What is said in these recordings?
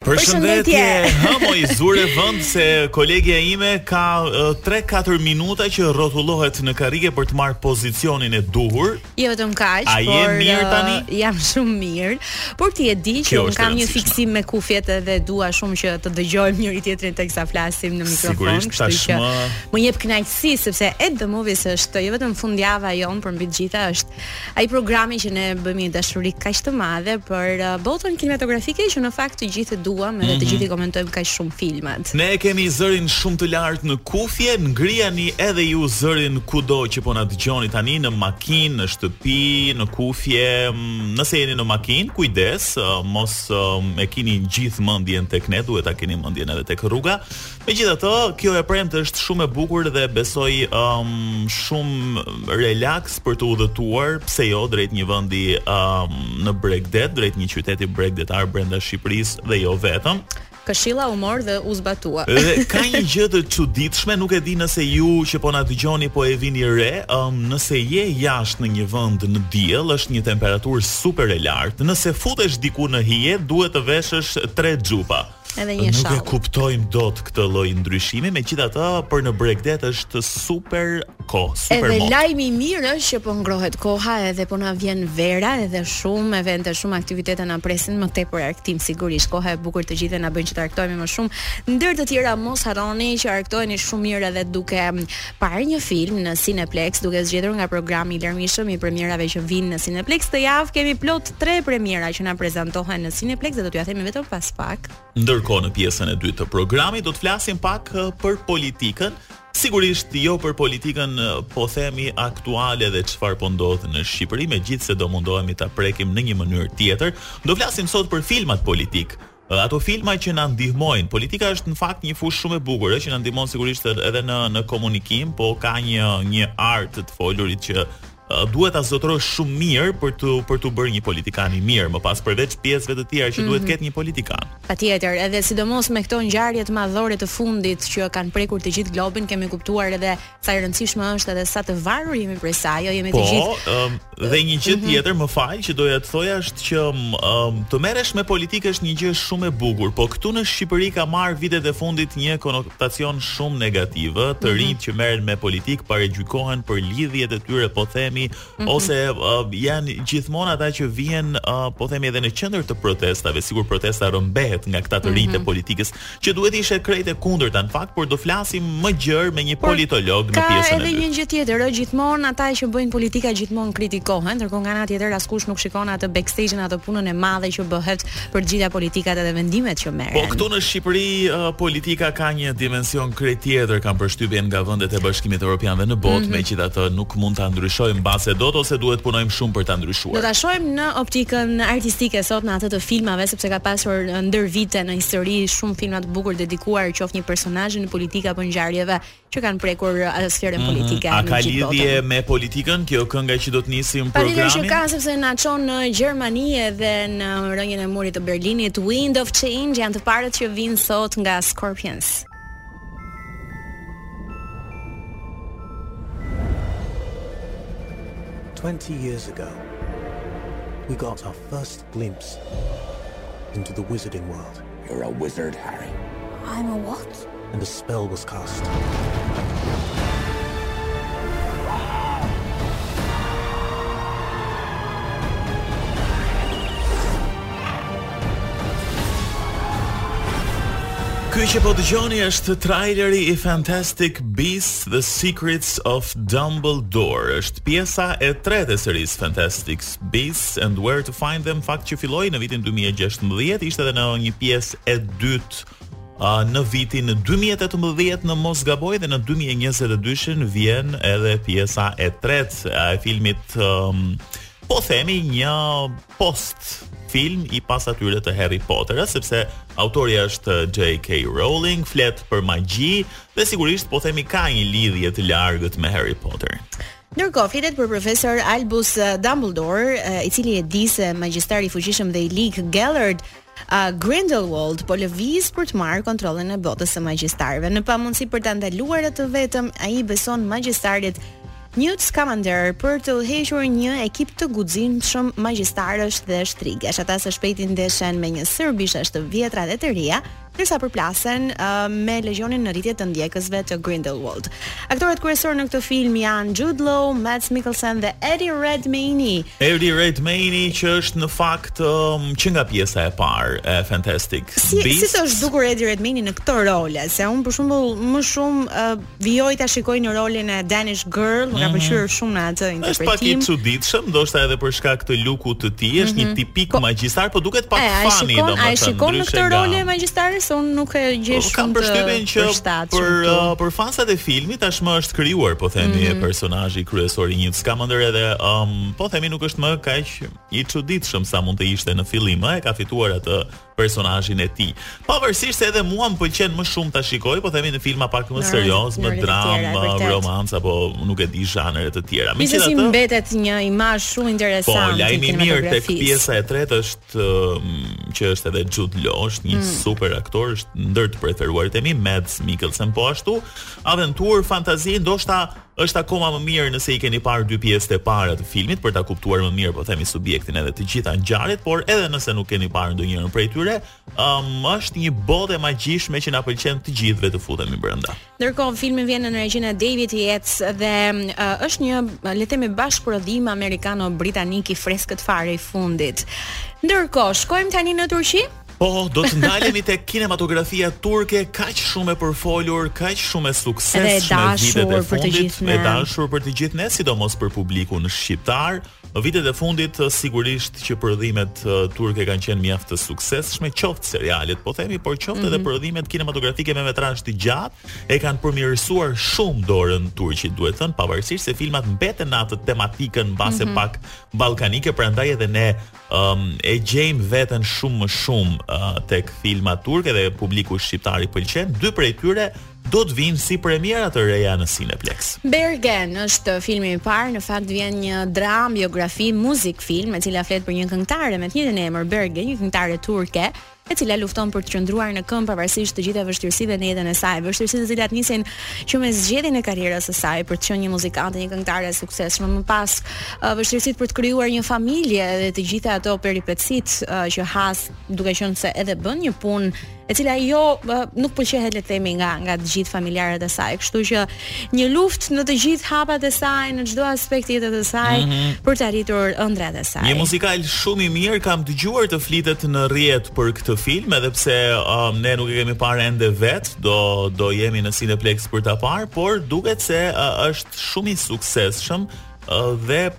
Përshëndetje, hë mo i zure vënd se kolegja ime ka 3-4 minuta që rrotullohet në karrige për të marrë pozicionin e duhur. Jo vetëm kaq, por je mirë tani? Jam shumë mirë, por ti e di që un kam një fiksim me kufjet dhe dua shumë që të dëgjojmë njëri tjetrin teksa flasim në mikrofon, kështu që më jep kënaqësi sepse At the Movies është jo vetëm fundjava jonë por mbi të gjitha është Ai programi që ne bëjmë me dashuri kaq të madhe për uh, botën kinematografike që në fakt të gjithë e duam edhe mm -hmm. të mhm. gjithë i komentojmë kaq shumë filmat. Ne e kemi zërin shumë të lartë në kufje, ngrijeni edhe ju zërin kudo që po na dëgjoni tani në makinë, në shtëpi, në kufje, mm, nëse jeni në makinë, kujdes, uh, mos um, e keni gjithë mendjen tek ne, duhet ta keni mendjen edhe tek rruga. Megjithatë, kjo e premte është shumë e bukur dhe besoj um, shumë relax për të udhëtuar, pse jo, drejt një vendi um, në bregdet, drejt një qyteti bregdetar brenda Shqipërisë dhe jo vetëm. Këshilla u mor dhe u zbatua. Dhe ka një gjë të çuditshme, nuk e di nëse ju që po na dëgjoni po e vini re, um, nëse je jashtë në një vend në diell, është një temperaturë super e lartë. Nëse futesh diku në hije, duhet të veshësh tre xhupa. Edhe një shall. Nuk e kuptojmë dot këtë lloj ndryshimi, megjithatë për në bregdet është super kohë, super Edhe lajmi i mirë është që po ngrohet koha edhe po na vjen vera edhe shumë evente, shumë aktivitete na presin më tepër argëtim sigurisht. Koha e bukur të gjithëve na bën që të argëtohemi më shumë. Ndër të tjera mos harroni që argëtoheni shumë mirë edhe duke parë një film në Cineplex duke zgjedhur nga programi i larmishëm i premierave që vijnë në Cineplex këtë javë kemi plot tre premiera që na prezantohen në Cineplex dhe do t'jua themi vetëm pas pak. Ndërkohë në pjesën e dytë të programit do të flasim pak eh, për politikën, sigurisht jo për politikën eh, po themi aktuale dhe çfarë po ndodh në Shqipëri, megjithëse do mundohemi ta prekim në një mënyrë tjetër. Do flasim sot për filmat politikë Ë ato filma që na ndihmojnë. Politika është në fakt një fushë shumë e bukur, ë që na ndihmon sigurisht edhe edhe në në komunikim, po ka një një art të të folurit që duhet ta zotërosh shumë mirë për të për t'u bërë një politikan i mirë, më pas përveç pjesëve të tjera që mm -hmm. duhet të mhm. ketë një politikan. Patjetër, edhe sidomos me këto ngjarjet madhore të fundit që kanë prekur të gjithë globin, kemi kuptuar edhe Sa e rëndësishme është edhe sa të varur jemi prej saj, jo jemi të po, gjithë. Po, um, dhe një gjë mhm. tjetër, më fal, që doja të thoja është që um, të merresh me politikë është një gjë shumë e bukur, po këtu në Shqipëri ka marrë vitet e fundit një konotacion shumë negativ, të mhm. rinjtë që merren me politikë paragjykohen për lidhjet e tyre, po themi, Mm -hmm. Ose uh, janë gjithmonë ata që vijnë, uh, po themi edhe në qendër të protestave, sikur protesta rrëmbehet nga këta të rinjtë mm -hmm. të mhm. politikës, që duhet të ishte krejt e kundërta në fakt, por do flasim më gjerë me një por, politolog në pjesën e dytë. Ka edhe një gjë tjetër, gjithmonë ata që bëjnë politikën gjithmonë kritikohen, ndërkohë nga ana tjetër askush nuk shikon atë backstage-in atë punën e madhe që bëhet për të gjitha politikat edhe vendimet që merren. Po këtu në Shqipëri uh, politika ka një dimension krejt tjetër, kam përshtypjen nga vendet e Bashkimit Evropian dhe në botë, mm -hmm. megjithatë nuk mund ta ndryshojmë mbase dot ose duhet të punojmë shumë për ta ndryshuar. Do ta shohim në optikën artistike sot në atë të filmave sepse ka pasur ndër vite në histori shumë filma të bukur dedikuar qoftë një personazhi në politikë apo ngjarjeve që kanë prekur uh, sferën mm -hmm. politike në gjithë botën. A ka lidhje me politikën kjo kënga që do të nisim programin? Patjetër që ka sepse na çon në Gjermani dhe në rënien e murit të Berlinit Wind of Change janë të parët që vijnë sot nga Scorpions. Twenty years ago, we got our first Glimpse into the wizarding world. You're a wizard, Harry. I'm a what? And a spell was cast. Ky që po dëgjoni është traileri i Fantastic Beasts: The Secrets of Dumbledore. Është pjesa e tretë e serisë Fantastic Beasts and Where to Find Them, fakt që filloi në vitin 2016, ishte edhe në një pjesë e dytë në vitin 2018 në mos gaboj dhe në 2022-shin vjen edhe pjesa e tretë e filmit um, po themi një post film i pas atyre të Harry Potter, sepse autorja është J.K. Rowling, flet për magji dhe sigurisht po themi ka një lidhje të largët me Harry Potterin. Ndërkohë, flitet për profesor Albus Dumbledore, i cili e di se magjistari i fuqishëm dhe i lig Gellert Grindelwald po lëviz për të marrë kontrollin e botës së magjistarëve. Në pamundësi për ta ndaluar atë vetëm, ai i beson magjistarit Newt Scamander për të udhëhequr një ekip të guximshëm magjistarësh dhe shtrigash. Ata së shpejti ndeshen me një sërë bishash të vjetra dhe të reja, ndërsa përplasen me legjionin në rritje të ndjekësve të Grindelwald. Aktorët kryesorë në këtë film janë Jude Law, Mads Mikkelsen dhe Eddie Redmayne. Eddie Redmayne që është në fakt um, që nga pjesa e parë e Fantastic si, Beasts. Si të është dukur Eddie Redmayne në këto role? Se unë për shembull më shumë uh, Vijoj ta shikoj në rolin e Danish Girl, më ka mhm. pëlqyer shumë në atë interpretim. Është pak i çuditshëm, ndoshta edhe për shkak të lukut të tij, është një mhm. tipik po, magjistar, po duket pak e, funny domethënë. A e shikon në këtë rolin e magjistarit se, unë nuk e gjej po, shumë. Kam përshtypjen që për uh, për fansat e filmit tashmë është krijuar, po themi, mm -hmm. personazhi kryesor i Newt Scamander edhe um, po themi nuk është më kaq i çuditshëm sa mund të ishte në fillim, e ka fituar atë personazhin e tij. Pavarësisht se edhe mua më pëlqen më shumë ta shikoj, po themi në filma pak më serioz, më dramë, më romancë apo nuk e di zhanre të tjera. Megjithatë mbetet një imazh shumë interesant. Po, lajmi i mirë tek pjesa e tretë është um, që është edhe Jude Law, është një mm. super aktor, është ndër të preferuarit e mi, Mads Mikkelsen po ashtu. Aventurë, fantazi, ndoshta Është akoma më mirë nëse i keni parë dy pjesët e para të filmit për ta kuptuar më mirë, po themi subjektin edhe të gjitha ngjarjet, por edhe nëse nuk keni parë ndonjërin prej tyre, um, është një botë e magjishme që na pëlqen të gjithëve të futemi brenda. Ndërkohë filmi vjen në regjinë e David Yates dhe uh, është një le të themi bashkëprodhim amerikano-britanik i freskët fare i fundit. Ndërkohë, shkojmë tani në Turqi? Po, do të ndalemi tek kinematografia turke kaq shumë e përfolur, kaq shumë e suksesshme në vitet e fundit, e dashur për të gjithë ne, sidomos për publikun shqiptar. Në vitet e fundit sigurisht që prodhimet turke kanë qenë mjaft të suksesshme, qoftë serialet, po themi, por qoftë edhe prodhimet kinematografike me metrazh të gjatë, e kanë përmirësuar shumë dorën turqit, duhet thënë, pavarësisht se filmat mbeten në atë tematikën mbase mm -hmm. pak ballkanike, prandaj edhe ne Ëm e gjejmë veten shumë më shumë uh, tek filma turke dhe publiku shqiptar i pëlqen. Dy prej tyre do të vijnë si premiera të reja në Cineplexx. Bergen është filmi i parë, në fakt vjen një dramë, biografi, muzik film, e cila flet për një këngëtare me të njëjtin emër Bergen, një këngëtare turke, e cila lufton për të qëndruar në këmbë pavarësisht të gjitha vështirësive në jetën e saj, vështirësi të cilat nisin që me zgjedhjen e karrierës së saj për të qenë një muzikante, një këngëtare e suksesshme, më pas vështirësitë për të krijuar një familje dhe të gjitha ato peripecitë që has, duke qenë se edhe bën një punë e cila jo nuk pëlqehet le të themi nga nga të gjithë familjarët e saj. Kështu që Një luftë në të gjithë hapat e saj, në çdo aspekt të jetës së saj mm -hmm. për të arritur ëndrrat e saj. Një muzikal shumë i mirë, kam dëgjuar të flitet në rrjet për këtë film, edhe pse um, ne nuk e kemi parë ende vetë, do do jemi në Cineplexx për ta parë, por duket se uh, është shumë i suksesshëm uh, dhe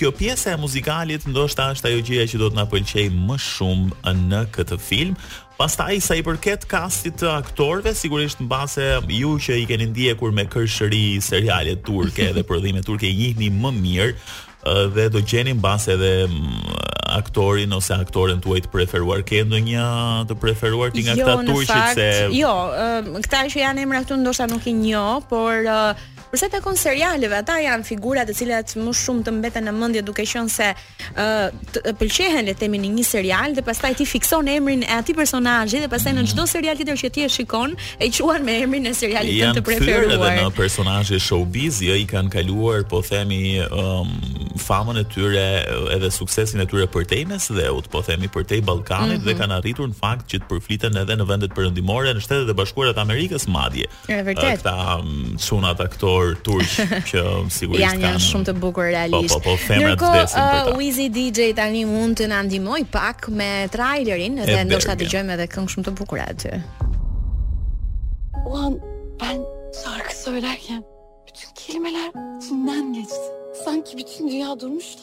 Kjo pjesa e muzikalit ndoshta është ajo gjëja që do të na pëlqejë më shumë në këtë film. Pastaj sa i përket kastit të aktorëve, sigurisht mbase ju që i keni ndjekur me kërshëri seriale turke dhe prodhime turke i njihni më mirë dhe do gjeni mbase edhe aktorin ose aktoren tuaj të preferuar. Ke ndonjë të preferuar ti nga jo, këta turqit se Jo, këta që janë emra këtu ndoshta nuk i njoh, por Përsa i takon serialeve, ata janë figura të cilat më shumë të mbeten në mendje duke qenë se ë të pëlqehen le të themi në një serial dhe pastaj ti fikson emrin e atij personazhi dhe pastaj në mhm. çdo serial tjetër që ti e shikon e quan me emrin e serialit tënd të preferuar. Janë edhe personazhe showbiz, jo i kanë kaluar po themi um, famën e tyre edhe suksesin e tyre përtej Mesdheut, po themi përtej Ballkanit mm -hmm. dhe mhm. kanë arritur në fakt që të përfliten edhe në vendet perëndimore, në Shtetet e Bashkuara të Amerikës madje. Është vërtet. Këta mm, çunat aktorë turq që sigurisht janë janë shumë të bukur po, realisht. Po po po, femrat vdesin për ta. Uh, Wizy DJ tani mund të na ndihmojë pak me trailerin dhe ndoshta dëgjojmë edhe këngë shumë të bukura aty. Ulan ben şarkı söylerken bütün kelimeler içimden geçti. Sanki bütün dünya durmuştu.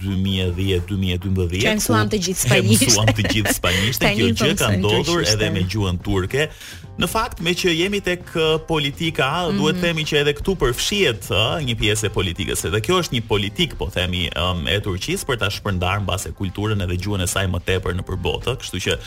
dy mijë e dhjetë dy mijë e dymbëdhjetë që mësuam të gjithë spanjisht mësuam të gjithë spanjisht kjo gjë ka ndodhur edhe me gjuhën turke në fakt meqë jemi tek uh, politika mm -hmm. duhet themi që edhe këtu përfshihet uh, një pjesë e politikës edhe kjo është një politikë po themi um, e Turqisë për ta shpërndarë mbase kulturën edhe gjuhën e saj më tepër nëpër botë kështu që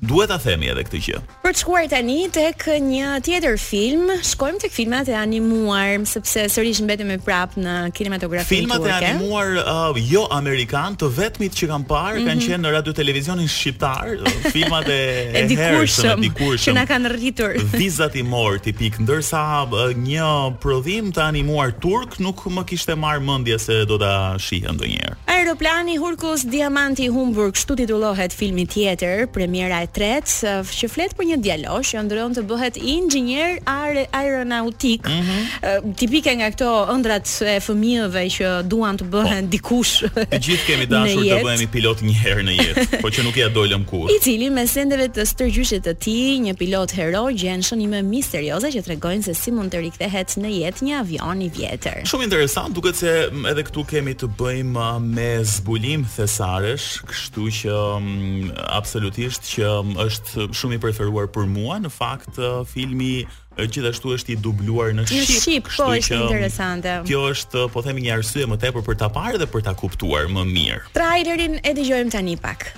Duhet ta themi edhe këtë gjë. Për të shkuar tani tek një tjetër film, shkojmë tek filmat e animuar, sepse sërish mbetemi prapë në kinematografinë turke. Filmat e animuar uh, jo amerikanë, të vetmit që kam parë mm -hmm. kanë mhm. qenë në Radio Televizionin Shqiptar, filmat e e dikurshëm, dikurshëm që na kanë rritur. Vizatimorë tipikë, ndërsa uh, një prodhim të animuar turk Nuk më kishte marrë mendja se do ta shihja ndonjëherë. Aeroplani Hurkus, Diamanti i humbur, kështu titullohet filmi tjetër, premiera e tretë, që flet për një djalosh që ëndërron të bëhet inxhinier aer aeronautik. Mm -hmm. Tipike nga këto ëndrrat e fëmijëve që duan të bëhen po, dikush. Të gjithë kemi dashur të bëhemi pilotë një herë në jetë, por që nuk ia dolëm kurrë. I cili mes sendeve të stërgjyshit të tij, një pilot hero gjen shënime misterioze që tregojnë se si mund të kthehet në jetë një avion i vjetër. Shumë interesant, duket se mm, edhe këtu kemi të bëjmë uh, me zbulim thesaresh, kështu që mm, absolutisht që mm, është shumë i preferuar për mua. Në fakt, uh, filmi uh, gjithashtu është i dubluar në shqip. Në shqip, po është interesante. Kjo është, po themi një arsye më tepër për ta parë dhe për ta kuptuar më mirë. Trailerin e dëgjojmë tani pak.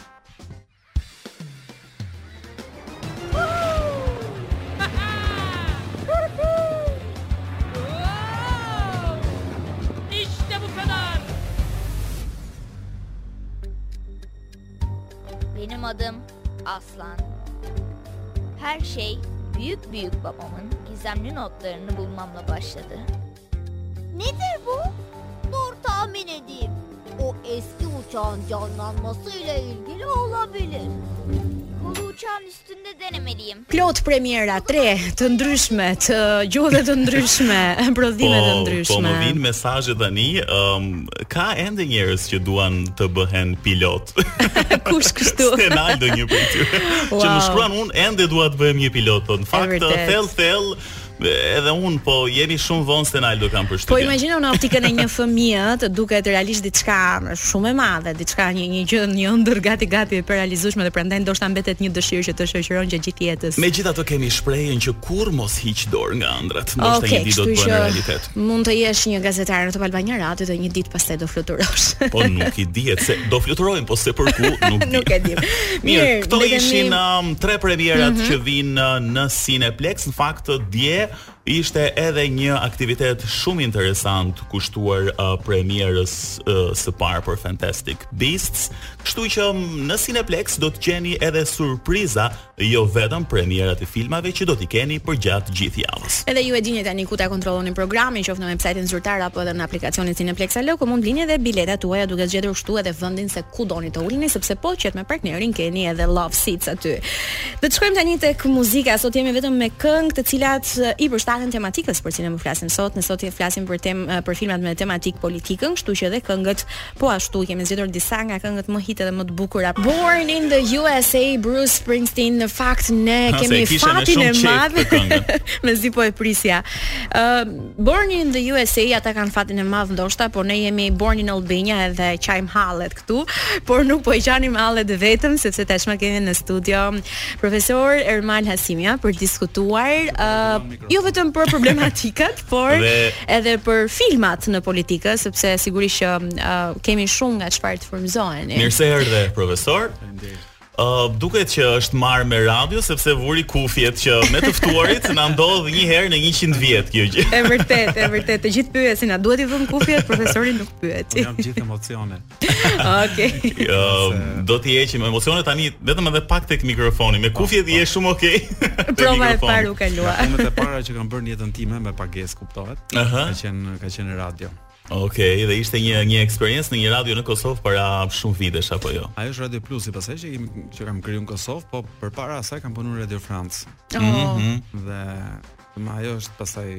Benim adım aslan. Her şey büyük büyük babamın gizemli notlarını bulmamla başladı. Nedir bu? Dur tahmin edeyim. O eski uçağın canlanmasıyla ilgili olabilir. Kolu uçağın üstünde denemeliyim. Plot premiera, tre të ndryshme, të gjuhëve të ndryshme, prodhime të ndryshme. Po, po më vin mesazhe tani, um, ka ende njerëz që duan të bëhen pilotë. Kush kështu? Ronaldo një prej tyre. Wow. Që më shkruan unë ende dua të bëhem një pilot, po në fakt thellë thellë Edhe unë, po jemi shumë vonë Senaldo kam përshtypjen. Po imagjino në optikën e një fëmijë të duket realisht diçka shumë e madhe, diçka një një gjë një ëndërr gati gati e parealizueshme dhe prandaj ndoshta mbetet një dëshirë që të shoqëron gjatë gjithë jetës. Megjithatë kemi shprehjen që kurrë mos hiq dorë nga ëndrrat, ndoshta okay, një ditë do të bëhen realitet. Mund të jesh një gazetar në Top Albania Radio dhe një ditë pastaj do fluturosh. Po nuk i dihet se do fluturojmë, po se për ku nuk di. nuk e di. Mirë, këto ishin um, tre premierat mm -hmm. që vijnë uh, në Cineplex. Në fakt dje ishte edhe një aktivitet shumë interesant kushtuar uh, premierës uh, së parë për Fantastic Beasts. Kështu që um, në Cineplex do të gjeni edhe surpriza Jo vetëm premierat e filmave që do t'i keni përgjatë gjithë javës. Edhe ju e dini tani ku ta kontrolloni programin, qoftë në websajtin zyrtar apo edhe në aplikacionin Cineplex AL, ku mund blini edhe biletat tuaja duke zgjedhur kështu edhe vendin se ku doni të uleni, sepse po qet me partnerin keni edhe love seats aty. Do të shkojmë tani tek muzika. Sot jemi vetëm me këngë të cilat i përshtaten tematikës për të cilën po flasim sot. Ne sot flasim për temë për filmat me tematikë politikën, kështu që edhe këngët Po ashtu, kemi zgjedhur disa nga këngët më hite dhe më të bukura. Born in the USA, Bruce Springsteen, në fakt ne ha, kemi fatin e madh. Mezi po e prisja. Uh, born in the USA, ata kanë fatin e madh ndoshta, por ne jemi born in Albania edhe qajm hallet këtu, por nuk po e qajmë hallet vetëm, sepse tashmë kemi në studio profesor Ermal Hasimja për diskutuar, uh, jo vetëm për problematikat, por dhe... edhe për filmat në politikë, sepse sigurisht që uh, kemi shumë nga çfarë të frymëzohemi. Mirëse erdhe profesor. Faleminderit. Uh, duket që është marrë me radio sepse vuri kufjet që me të ftuarit na ndodh një herë në 100 vjet kjo gjë. Është vërtet, është vërtet. Të gjithë pyesin, a duhet i vëmë kufjet? Profesori nuk pyet. Jam gjithë emocione. Okej. Okay. Uh, do t'i heqim emocionet tani vetëm edhe pak tek mikrofoni. Me kufjet je shumë okay. Prova e parë u kalua. Puna e parë që kam bërë në jetën time me pagesë kuptohet. Uh -huh. Ka qenë ka qenë në radio. Okej, okay, dhe ishte një një eksperiencë në një radio në Kosovë para shumë vitesh apo jo. Ajo është Radio Plus, pas asaj që kemi që kam krijuar në Kosovë, po përpara asaj kam punuar në Radio France. Oh. Mm -hmm. Dhe Më ajo është pastaj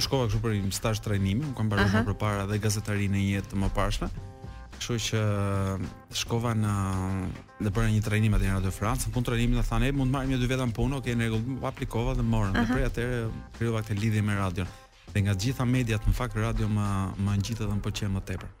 shkova kështu për një stazh trajnimi, unë kam mbaruar më përpara dhe gazetarinë në një jetë të mëparshme. Kështu që uh, shkova në dhe bëra një trajnim aty në Radio France, fund trajnimi na thanë, mund të marrim një dy veta në punë, okay, në rregull, aplikova dhe morën. Dhe prej atëherë krijova këtë lidhje me radion. Dhe nga të gjitha mediat, në fakt radio më më ngjit dhe më pëlqen më tepër.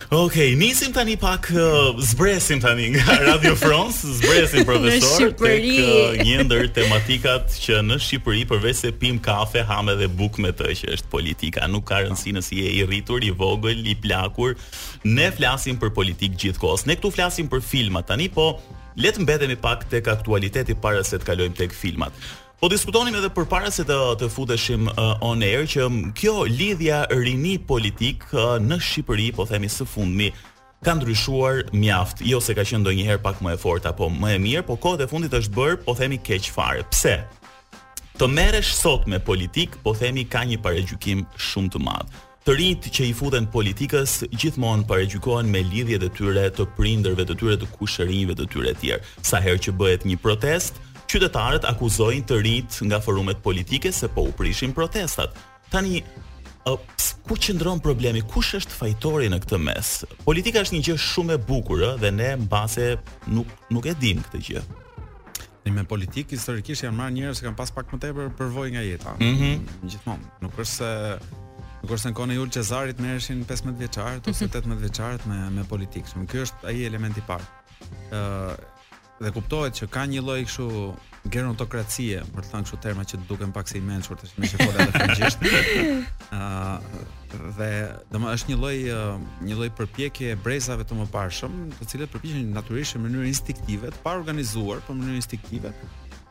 Okej, nisim tani pak zbresim tani nga Radio France, zbresim profesor tek një ndër tematikat që në Shqipëri përveç se pim kafe, hamë edhe bukë me të që është politika. Nuk ka rëndësi nëse je i rritur, i vogël, i plakur. Ne flasim për politikë gjithkohës. Ne këtu flasim për filma tani, po le të mbetemi pak tek aktualiteti para se të kalojmë tek filmat. Po diskutonim edhe përpara se të futeshim uh, on air që kjo lidhja rini politikë uh, në Shqipëri, po themi së fundmi, ka ndryshuar mjaft, jo se ka qenë ndonjëherë pak më e fortë apo më e mirë, po kohët e fundit është bërë, po themi keq fare. Pse? Të merresh sot me politikë, po themi ka një paragjykim shumë të madh. Të rinjtë që i futen politikës gjithmonë paragjykohen me lidhjet e tyre të prindërve të tyre, të kushërinjve të tyre etj. Sa herë që bëhet një protestë, qytetarët akuzojnë të rinjtë nga forumet politike se po u prishin protestat. Tani ë, ps- ku qëndron problemi? Kush është fajtori në këtë mes? Politika është një gjë shumë e bukur ë, dhe ne mbase nuk nuk e dimë këtë gjë. Në me politikë historikisht janë marrë njerëz që kanë pas pak më tepër përvojë nga jeta. Ëh. Mm -hmm. Gjithmonë. Nuk është se nuk është se në kohën e Jul Cezarit merreshin 15 vjeçarët ose 18 mhm. vjeçarët me me politikë. Shumë ky është ai elementi i parë. Ëh uh, dhe kuptohet që ka një lloj kështu gerontokracie, për të thënë kështu terma që duken pak si të mençur tash me shkolla të frëngjishtes. Ëh. uh, dhe domethënë është një lloj një lloj përpjekje e brezave të mëparshëm, të cilët përpiqen natyrisht në mënyrë instinktive, të paorganizuar, por në mënyrë instinktive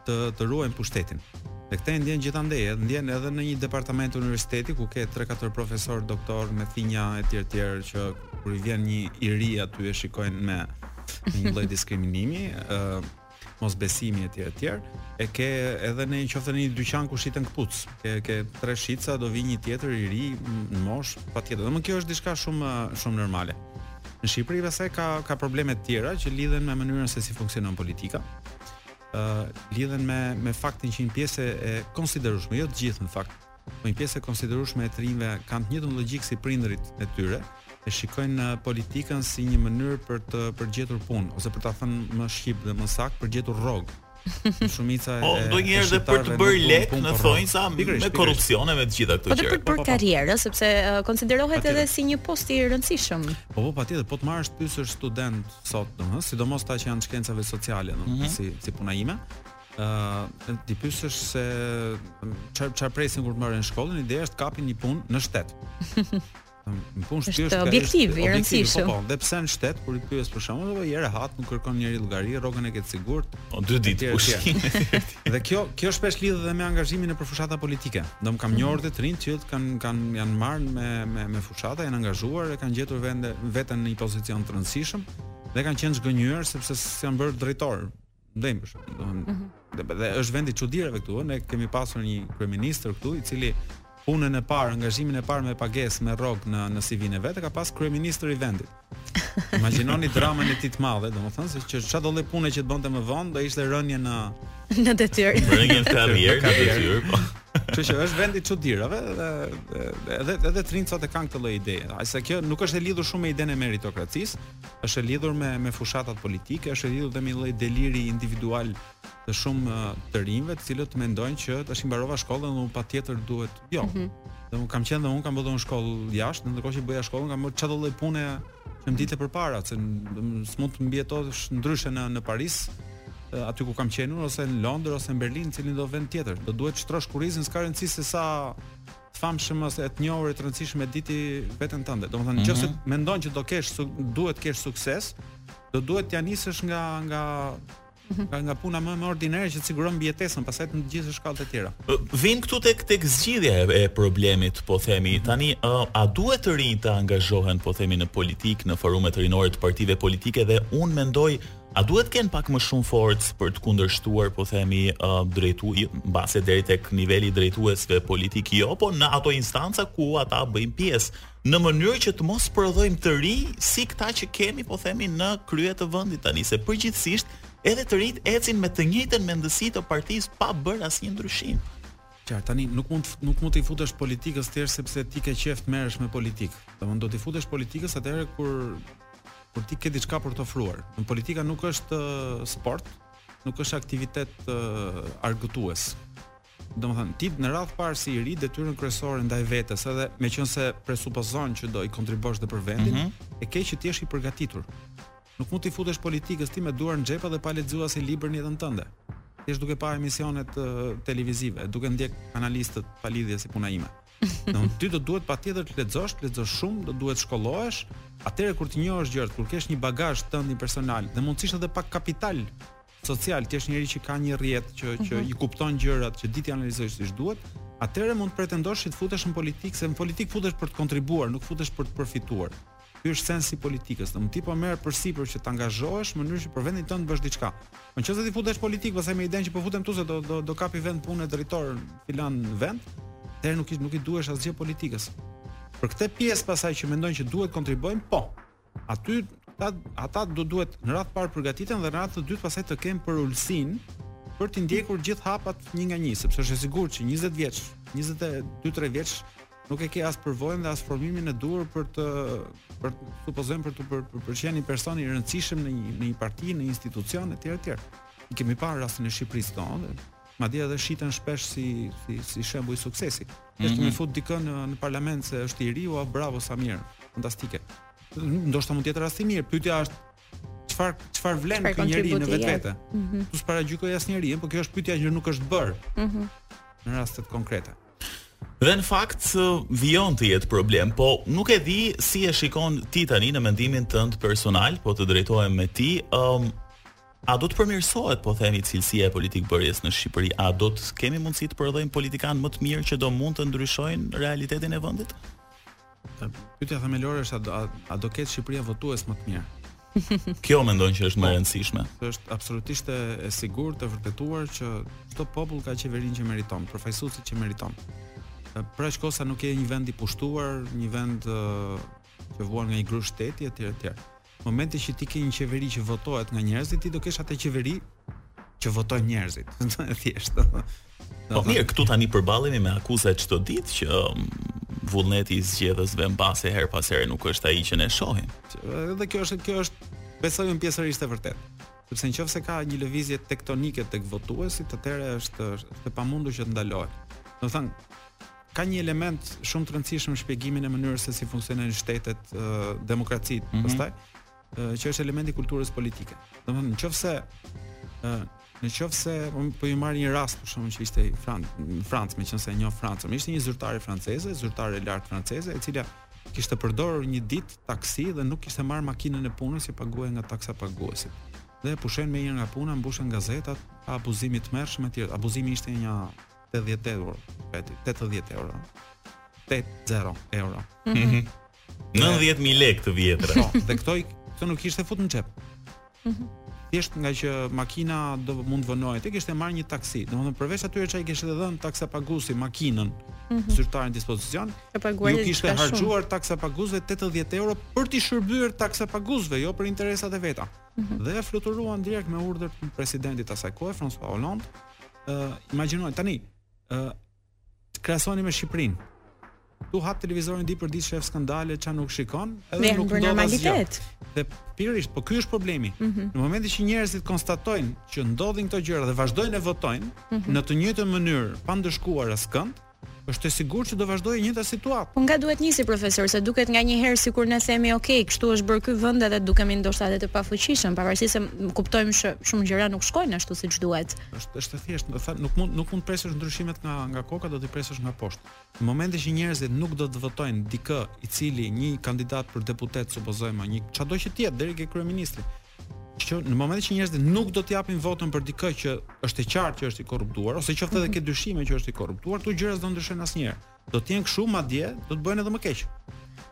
të të ruajnë pushtetin. Dhe këtë e ndjen gjithandej, e ndjen edhe në një departament universiteti ku ke 3-4 profesorë, doktorë me thinja etj etj që kur i vjen një i ri aty e shikojnë me një lloj diskriminimi, ë uh, mosbesimi etj etj e ke edhe në qoftë në një dyqan ku shiten këpucë ke ke tre shitësa do vijë një tjetër i ri në moshë patjetër domethënë kjo është diçka shumë shumë normale në Shqipëri pastaj ka ka probleme të tjera që lidhen me mënyrën se si funksionon politika ë uh, lidhen me me faktin që një pjesë e konsiderueshme jo të gjithë në fakt Një pjesë e konsiderueshme e të rinjve kanë të njëjtën logjikë si prindërit e tyre, e shikojnë uh, politikën si një mënyrë për të për gjetur punë ose për ta thënë më shqip dhe më saktë për gjetur rrogë. Shumica po, e do një herë për të bërë lekë në thonjëza me korrupsion e me të gjitha këto gjëra. Po për po, po, po. karrierë, sepse uh, konsiderohet edhe si një post i rëndësishëm. Po po patjetër, po të marrësh t'i pyesësh studentët sot, domethënë, sidomos ata që janë shkencave sociale, domethënë mhm. si si puna ime, ë t'i pyesësh se çfarë çfarë presin kur të mbarojnë shkollën, ideja është të kapin një punë në shtet. Një punë në shtet është objektiv i rëndësishëm. Po, po, dhe pse në shtet kur i pyes për shembull, apo je rehat, nuk kërkon njeri llogari, rrogën e ke të sigurt. Po dy ditë pushim. dhe kjo kjo shpesh lidhet edhe me angazhimin në fushata politike. Domethënë kam mhm. njohur të rinj që kanë kanë janë marrë me me me fushata, janë angazhuar e kanë gjetur vende veten në një pozicion të rëndësishëm dhe kanë qenë zhgënjyer sepse s'janë bërë drejtor ndëjmë për shkak, domethënë, mm -hmm. dhe është vendi i çudirave këtu, ne kemi pasur një kryeministër këtu i cili punën e parë, angazhimin e parë me pagesë me rrog në në CV-n e vet e ka pas kryeministri i vendit. Imagjinoni dramën e tij të madhe, domethënë se që çfarë do lloj pune që të bënte më vonë, do ishte rënje në në detyrë. Rënje në karrierë, në detyrë. Po. Kështu që është vendi i çudirave dhe edhe edhe të rinjtë e kanë këtë lloj ideje. Ë, sa kjo nuk është e lidhur shumë me idenë e meritokracisë, është e lidhur me me fushatat politike, është e lidhur dhe me një lloj deliri individual të shumë të rinjve, të cilët mendojnë që tashi mbarova shkollën dhe unë patjetër duhet jo. Mm -hmm. Dhe unë kam qenë dhe unë kam bërë një shkollë jashtë, ndërkohë që bëja shkollën kam bërë çdo lloj pune që më dilte përpara, se s'mund të mbijetosh ndryshe në në Paris, aty ku kam qenë ose në Londër ose në Berlin, cilindo vend tjetër. Do duhet të shtrosh kurrizin, s'ka rëndësi se sa famshëm e të njohur e të rëndësishëm e di ti veten tënde. Domethënë, mm -hmm. nëse mendon që do kesh duhet të kesh sukses, do duhet t'ja nisësh nga nga mhm. nga nga puna më më ordinere që të siguron mbijetesën, pastaj të gjithë shkallët e tjera. Vim këtu tek tek zgjidhja e, e problemit, po themi, mhm. tani a, a duhet të rinjtë të angazhohen, po themi në politikë, në forumet rinore të partive politike dhe un mendoj A duhet të kenë pak më shumë forcë për të kundërshtuar, po themi, ë drejtu mbase deri tek niveli i drejtuesve politik jo, po në ato instanca ku ata bëjnë pjesë, në mënyrë që të mos prodhojmë të rinj si këta që kemi, po themi, në krye të vendit tani, se përgjithësisht edhe të rinjtë ecin me të njëjtën mendësi të partisë pa bërë asnjë ndryshim. Qartë, tani nuk mund nuk mund t'i futesh politikës thjesht sepse ti ke qejf të merresh me politikë. Domthonë do t'i futesh politikës atëherë kur kur ti ke diçka për të ofruar. Në politika nuk është sport, nuk është aktivitet argëtues. Domethënë, ti në radhë parë si i ri detyrën kryesore ndaj vetes, edhe meqenëse presupozon që do i kontribuosh dhe për vendin, mm -hmm. e ke që të jesh i përgatitur. Nuk mund t'i futesh politikës ti me duar në xhepa dhe pa lexuar asnjë libër në jetën tënde. Thjesht duke pa emisionet televizive, duke ndjek analistët pa lidhje si puna ime. Do ti do duhet patjetër të lexosh, të lexosh shumë, do duhet të shkollohesh. Atëherë kur të njohësh gjërat, kur të kesh një bagazh tënd personal dhe mundësisht edhe pak kapital social, të jesh njeri që ka një rrjet që mm -hmm. që mhm. i kupton gjërat, që di t'i analizojë siç duhet, atëherë mund të pretendosh që të futesh në politikë, se në politikë futesh për të kontribuar, nuk futesh për të përfituar. Ky është sensi i politikës. Domthonë ti po merr përsipër që të angazhohesh në mënyrë që për vendin tënd të bësh diçka. Në qoftë se ti futesh në politikë, pastaj me idenë që po futem këtu se do do do kap një vend pune drejtor filan vend, atëherë nuk i nuk i duhesh asgjë politikës. Për këtë pjesë pasaj që mendojnë që duhet kontribuojnë, po. Aty ata ata do duhet në radhë parë përgatiten dhe në radhë të dytë pasaj të kenë përulësinë për të ndjekur gjithë hapat një nga një, sepse është e sigurt që 20 vjeç, 22-3 vjeç nuk e ke as përvojën dhe as formimin e duhur për të për supozojmë për të për, për, për qenë një person i rëndësishëm në një në një parti, në një institucion etj etj. I kemi parë rastet e Shqipërisë tonë, madje edhe shiten shpesh si si si shembull suksesi. Mm -hmm. Është më fut dikën në, në parlament se është i ri, oh, bravo sa mirë, fantastike. Ndoshta mund të jetë rast i mirë. Pyetja është çfar çfarë vlen ky njeri në vetvete. Mm -hmm. Unë s'paragjykoj asnjëri, por kjo është pyetja që nuk është bërë. Mm -hmm. Në rastet konkrete. Dhe në fakt vijon të jetë problem, po nuk e di si e shikon ti tani në mendimin tënd personal, po të drejtohem me ti, um, a do të përmirësohet, po themi, cilësia e politikëbërjes në Shqipëri, a do të kemi mundësi të prodhojmë politikanë më të mirë që do mund të ndryshojnë realitetin e vendit? Pyetja themelore është a do, a do ketë Shqipëria votues më të mirë? Kjo mendon që është më e po. rëndësishme. Është absolutisht e, e sigurt e vërtetuar që çdo popull ka qeverinë që meriton, përfaqësuesit që meriton. Pra që kur sa nuk je një vend i pushtuar, një vend që vuan nga një grusht shteti etj etj. Momenti që ti ke një qeveri që votohet nga njerëzit, ti do kesh atë qeveri që votojnë njerëzit. Domethënë thjesht. Po mirë, këtu tani përballemi me akuza çdo ditë që um, vullneti i zgjedhësve mbase herë pas here nuk është ai që ne shohim. Dhe kjo është kjo është besoj unë pjesërisht e vërtetë. Sepse në qoftë se ka një lëvizje tektonike tek votuesit, atëherë është, është e pamundur që të ndalohet. Domethënë, Ka një element shumë të rëndësishëm në shpjegimin e mënyrës se si funksionojnë shtetet, demokracitë, mm -hmm. pastaj, që është elementi i kulturës politike. Domethënë, nëse në qoftë se unë po ju marr një rast për shkak unë që ishte në Francë, në Francë, meqenëse e njoh Francën, ishte një zyrtare franceze, zyrtare e lartë franceze, e cila kishte përdorur një ditë taksi dhe nuk kishte marrë makinën e punës që paguhej nga taksapaguesit. Dhe pushohet menjëherë nga puna, mbushen gazetat, abuzim i tmerrshëm e tjerë. Abuzimi ishte një 80 euro, gati 80 euro. 80 euro. Mm -hmm. 90.000 lekë të vjetra. Po, dhe këto këto nuk i kishte fut në xhep. Mm -hmm. Thjesht ngaqë makina do mund të vonohej, kishte marrë një taksi. Domethënë përveç atyre që i kishte dhënë taksapaguesi makinën, mm -hmm. zyrtare në dispozicion, iu kishte harxhuar taksapaguesve 80 euro për t'i shërbyer taksapaguesve, jo për interesat e veta. Mm -hmm. Dhe e fluturuan direkt me urdhër të presidentit të asaj kohe, François Hollande, ë uh, imagjinoni tani ë uh, krahasoni me Shqipërinë. Ti hap televizorin ditë për ditë shef skandale ça nuk shikon, edhe nuk do normalitet. Dhe pikërisht, po ky është problemi. Mm -hmm. Në momentin që njerëzit konstatojnë që ndodhin këto gjëra dhe vazhdojnë të votojnë mm -hmm. në të njëjtën mënyrë pa ndëshkuar askënd, Është e sigurt që do vazhdojë e njëjta situatë. Po nga duhet nisi profesor, se duket nganjëherë sikur ne themi ok, kështu është bërë ky vend edhe dukemi ndoshta edhe të pafuqishëm, pavarësisht se kuptojmë që shumë gjëra nuk shkojnë ashtu siç duhet. Është është e thjeshtë, do të thënë nuk mund nuk mund të presësh ndryshimet nga nga koka, do t'i presësh nga poshtë. Në momentin që njerëzit nuk do të votojnë dikë i cili një kandidat për deputet supozojmë, një çado që të jetë deri ke kryeministri, që në momentin që njerëzit nuk do të japin votën për dikë që është e qartë që është i korruptuar ose qoftë edhe mhm. ke dyshime që është i korruptuar, këto gjëra s'do ndryshojnë asnjëherë. Do të jenë kështu, madje do të bëhen edhe më keq.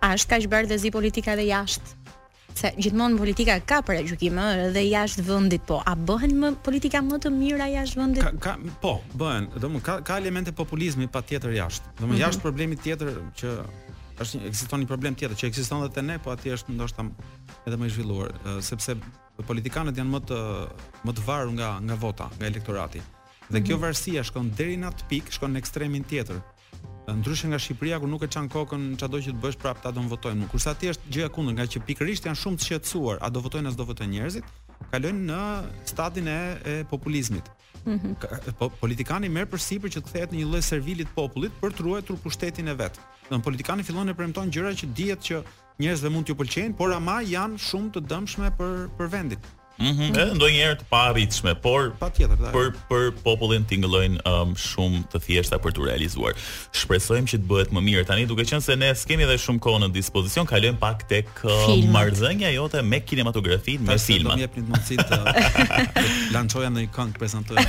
A është kaq bardhë e zi politika edhe jashtë? Se gjithmonë politika ka paragjykime edhe jashtë vendit, po a bëhen më politika më të mira jashtë vendit? Ka, ka po, bëhen. Domthon ka ka elemente populizmi patjetër jashtë. Domthon mm -hmm. jashtë problemi tjetër që është ekziston një problem tjetër që ekziston edhe te ne, po atje është ndoshta edhe më i zhvilluar, sepse politikanët janë më të më të varur nga nga vota, nga elektorati. Dhe kjo mhm. varësia shkon deri në atë pikë, shkon në ekstremin tjetër. Ndryshe nga Shqipëria ku nuk e çan kokën çado që të bësh prapë ata do votojnë. Kurse atje është gjëja e kundërt, ngaqë pikërisht janë shumë të shqetësuar, a do votojnë a s'do votojnë njerëzit, kalojnë në stadin e, e populizmit. Mm -hmm. po, politikani merr përsipër që të kthehet në një lloj servili të popullit për të ruajtur pushtetin e vet. Don politikani fillon e premton gjëra që dihet që Njerëzve mund t'u pëlqejnë, por ama janë shumë të dëmshme për për vendin. Mhm. Edhe ndonjëherë të paarritshme, por patjetër ta. Për për popullin tingëllojnë um, shumë të thjeshta për t'u realizuar. Shpresojmë që të bëhet më mirë. Tani duke qenë se ne s'kemi edhe shumë kohë në dispozicion, kalojmë pak tek uh, marrëdhënia jote me kinematografinë, me filmat. Do më jepni mundësi të lançoja ndonjë këngë prezantoj.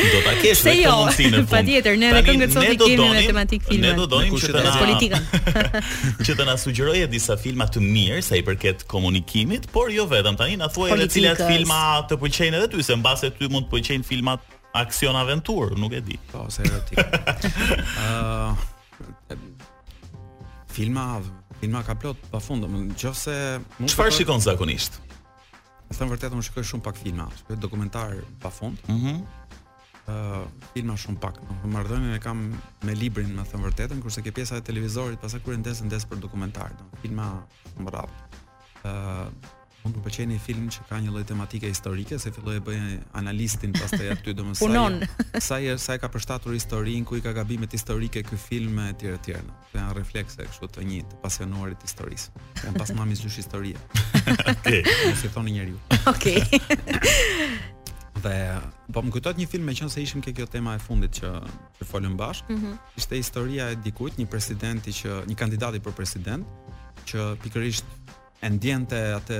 Do ta kesh vetë jo, mundësinë. Patjetër, ne edhe këngët sot i kemi me tematikë filma. Ne do donim që të na politikën. që të na sugjeroje disa filma të mirë sa i përket komunikimit, por jo vetëm. Tani na thuaj edhe cilat filma të pëlqejnë edhe ty, se mbase ty mund të pëlqejnë filmat aksion aventurë, nuk e di. Po, ose erotikë. Ëh. filma, filma ka plot pafund, domethënë nëse mund të Çfarë shikon zakonisht? Të them të vërtetën unë shikoj shumë pak filma, shikoj dokumentarë pa fund. Mhm. Mm ë uh, filma shumë pak. Marrëdhënien e kam me librin, me thënë të vërtetën, kurse ke pjesa e televizorit, pastaj kur e ndes ndes për dokumentarë, do filma shumë rrallë. ë uh, Mund të më pëlqejë një film që ka një lloj tematike historike, se filloj e bëj analistin pastaj aty domosdo. Punon. Sa sa e ka përshtatur historinë, ku i ka gabimet historike ky film etj etj. Po janë reflekse kështu të një të pasionuari të historisë. Kam pas mamin zyshë historie. Okej. Okay. Si thoni njeriu. Okej. dhe po më kujtohet një film meqenëse ishim ke kjo tema e fundit që që folëm bashkë. Mm -hmm. Ishte historia e dikujt, një presidenti që një kandidati për president që pikërisht e ndjente atë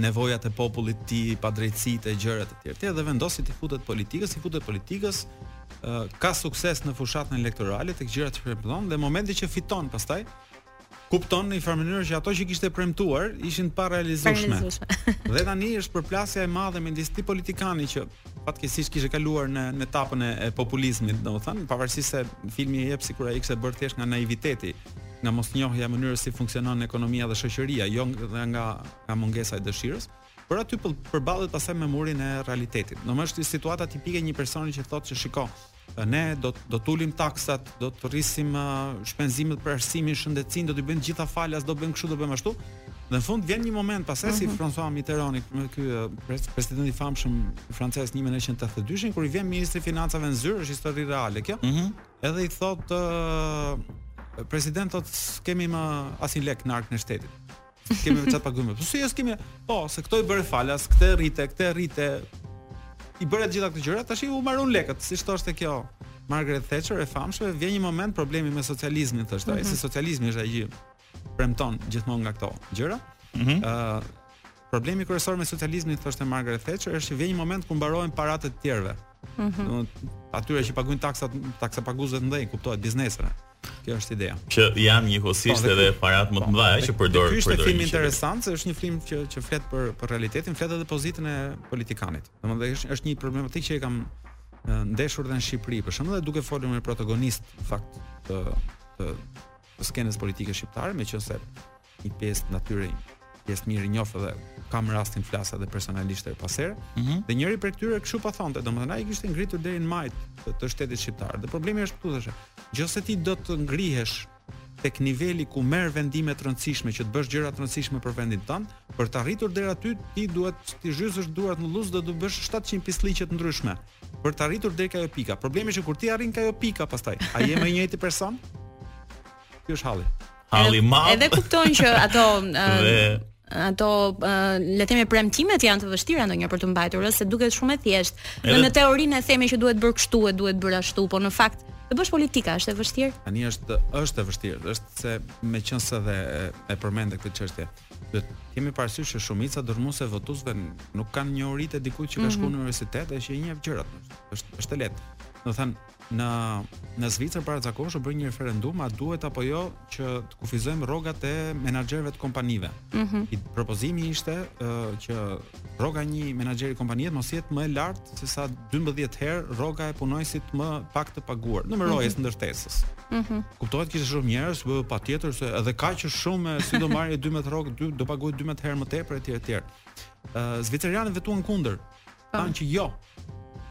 nevojat e popullit të tij, padrejtësitë e gjërat e tjera. Edhe vendosi t'i futet politikës, i futet politikës, ka sukses në fushatën elektorale tek gjërat që premton dhe momentin që fiton pastaj kupton në një farë mënyrë që ato që kishte premtuar ishin të parealizueshme. dhe tani është përplasja e madhe me midis politikanit që fatkeqësisht kishte kaluar në në etapën e, e populizmit, domethënë, pavarësisht se filmi i jep sikur ai e kishte bërë thjesht nga naiviteti. nga mosnjohja e mënyrës si funksionon ekonomia dhe shoqëria, jo nga nga mungesa e dëshirës, por aty përballet pastaj me murin e realitetit. Domethënë është situata tipike një personi që thotë që shiko, ne do do t'ulim taksat, do të rrisim uh, shpenzimet për arsimin, shëndetësinë, do të bëjmë të gjitha falas, do bëjmë kështu, do bëjmë ashtu. Në fund vjen një moment pastaj si mhm. François Mitterrand, me ky presidenti i famshëm francez 1982-shin kur i vjen ministri i financave në zyrë, është histori reale kjo. Mm -hmm. Edhe i thotë uh, president thotë s'kemi më asnjë lek në arkën e shtetit. S'kemi me çfarë të paguajmë. Po si s'kemi? Po, se këto i bëre falas, këtë e rrite, këtë e rrite. I bëre të gjitha këto gjëra, tashi u mbaruan lekët, siç thoshte kjo Margaret Thatcher e famshme, vjen një moment problemi me socializmin, thoshte ai, mm -hmm. se socializmi është ai premton gjithmonë nga këto gjëra. Ëh, mm -hmm. uh, problemi kryesor me socializmin thoshte Margaret Thatcher është që vjen një moment ku mbarohen paratë e të tjerëve. Mm -hmm. atyre që paguajnë taksat, taksapaguesve të mëdhenj, kuptohet bizneseve. Kjo është ideja. Që janë njëkohësisht po, edhe paratë më të po, mëdha që përdor për. Ky është film interesant, se është një film që që flet për për realitetin, flet edhe pozitën e politikanit. Domethënë është është një problematikë që e kam ndeshur edhe në Shqipëri, për shembull, duke folur me protagonistë në fakt të të të skenës politike shqiptare, meqenëse një pjesë të tyre pjesë të mirë i njoh edhe kam rastin të flas edhe personalisht edhe pas here. Mm -hmm. Dhe njëri prej tyre kështu po thonte, domethënë ai ishte ngritur deri në majë të, të shtetit shqiptar. Dhe problemi është këtu thashë, nëse ti do të ngrihesh tek niveli ku merr vendime të rëndësishme që të bësh gjëra të rëndësishme për vendin tënd, për të arritur deri aty ti duhet t'i zhysësh duart në llucë dhe të bësh 700 pislliqe të ndryshme. Për të arritur deri te ajo pika. Problemi është që kur ti arrin ka ajo pika pastaj, a je më i njëjti person? Ky është halli. Halli i madh. Edhe kupton që ato ato uh, le të themi premtimet janë të vështira ndonjëherë për të mbajtur, ose duket shumë e thjeshtë. Edhe... Në teorinë e themi që duhet bërë kështu e duhet bërë ashtu, por në fakt të bësh politikë është e vështirë. Tani është është e vështirë, është se meqense dhe e përmendë këtë çështje. Duhet të kemi parasysh që shumica dërmuese e votuesve nuk kanë njohuritë e dikujt që ka mhm. shkuar në universitet dhe që i njeh gjërat. Është është e lehtë. Domethënë në në Zvicër para ca kohësh u bë një referendum a duhet apo jo që të kufizojmë rrogat e menaxherëve të kompanive. Mm -hmm. Propozimi ishte uh, që rroga e një menaxheri kompanie të mos jetë më e lartë se sa 12 herë rroga e punonjësi më pak të paguar, në brendësi mm -hmm. ndërtesës. Mhm. Mm Kuptohet kishte shumë njerëz, po patjetër se edhe kaq është shumë, si do marrë 12 rrogë, dy, do paguhet 12 herë më tepër etj etj. Ë uh, zviceranët votuan kundër. Po. Thanë që jo.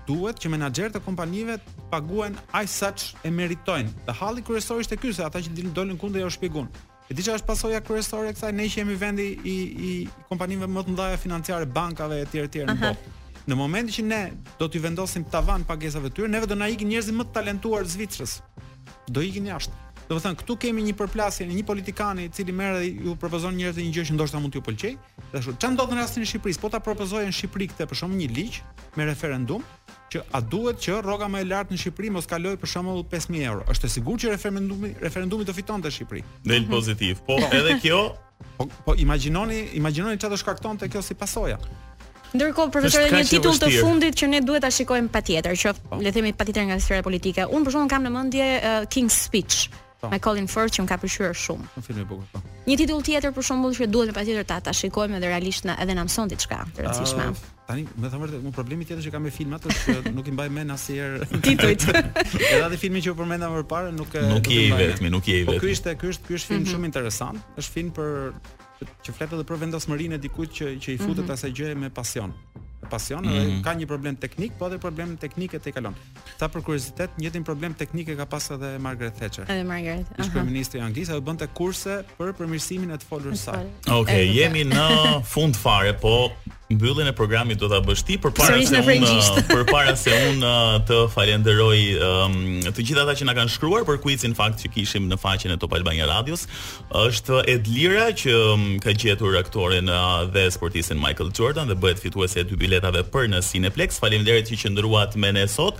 Duhet që menaxherët e kompanive të paguhen aq sa e meritojnë. Dhe halli kryesor ishte ky se ata që dolën kundër ja u shpjeguan. E di çfarë është pasoja kryesore e kësaj? Ne që jemi vendi i i kompanive më të mëdha financiare, bankave etj etj në botë. Në momentin që ne do t'i vendosim tavan pagesave të tyre, neve do na ikin njerëzit më të talentuar Zvicrës. Do ikin jashtë. Do me thënë, këtu kemi një përplasje me një politikan i cili merr dhe ju propozon njerëzve një gjë që ndoshta mund t'ju pëlqejë. Dhe ashtu, ça ndodh në rastin e Shqipërisë, po ta propozoje në Shqipëri këtë për shembull një ligj me referendum, që a duhet që rroga më e lartë në Shqipëri mos kalojë për shembull 5000 euro. Është e sigurt që referendumi referendumi do fitonte në Shqipëri. Del mhm. pozitiv. Po, edhe kjo po, po imagjinoni, imagjinoni çfarë do shkaktonte kjo si pasoja. Ndërkohë profesor një titull të fundit që ne duhet ta shikojmë patjetër, që po. le të themi patjetër nga sfera politike. Unë për shembull kam në mendje uh, King's Speech. Po. Me Colin Firth që më ka pëlqyer shumë. Një film i bukur. Po. Një titull tjetër për shembull që duhet patjetër ta ta shikojmë edhe realisht na edhe na mëson diçka të rëndësishme. Uh, tani, me thënë të vërtetën, unë problemi tjetër që kam me filmat është që nuk i mbaj mend asnjëherë titujt. Edhe atë filmin që ju përmenda më parë nuk e nuk je i vetmi, nuk je i vetmi. Po ky ishte, ky është, ky është film mm -hmm. shumë interesant. Është film për që flet edhe për vendosmërinë e dikujt që që i futet mm -hmm. asaj gjëje me pasion. Me pasion mm -hmm. dhe mhm. ka një problem teknik, po edhe problemin teknik e tejkalon. Sa për kuriozitet, të njëjtin problem teknik e ka pas edhe Margaret Thatcher. Edhe Margaret. Ish kryeministrja e Anglisë ajo bënte kurse për përmirësimin e të folurës së saj. Okej, okay, jemi në fund fare, po mbylljen e programit do ta bësh ti përpara se unë uh, përpara se unë uh, të falenderoj um, të gjithë ata që na kanë shkruar për kuicin flash që kishim në faqen e Top Albania Radios është Edlira që um, ka gjetur aktorin uh, dhe sportistin Michael Jordan dhe bëhet fituese e dy biletave për në Cineplex faleminderit që qëndruat me ne sot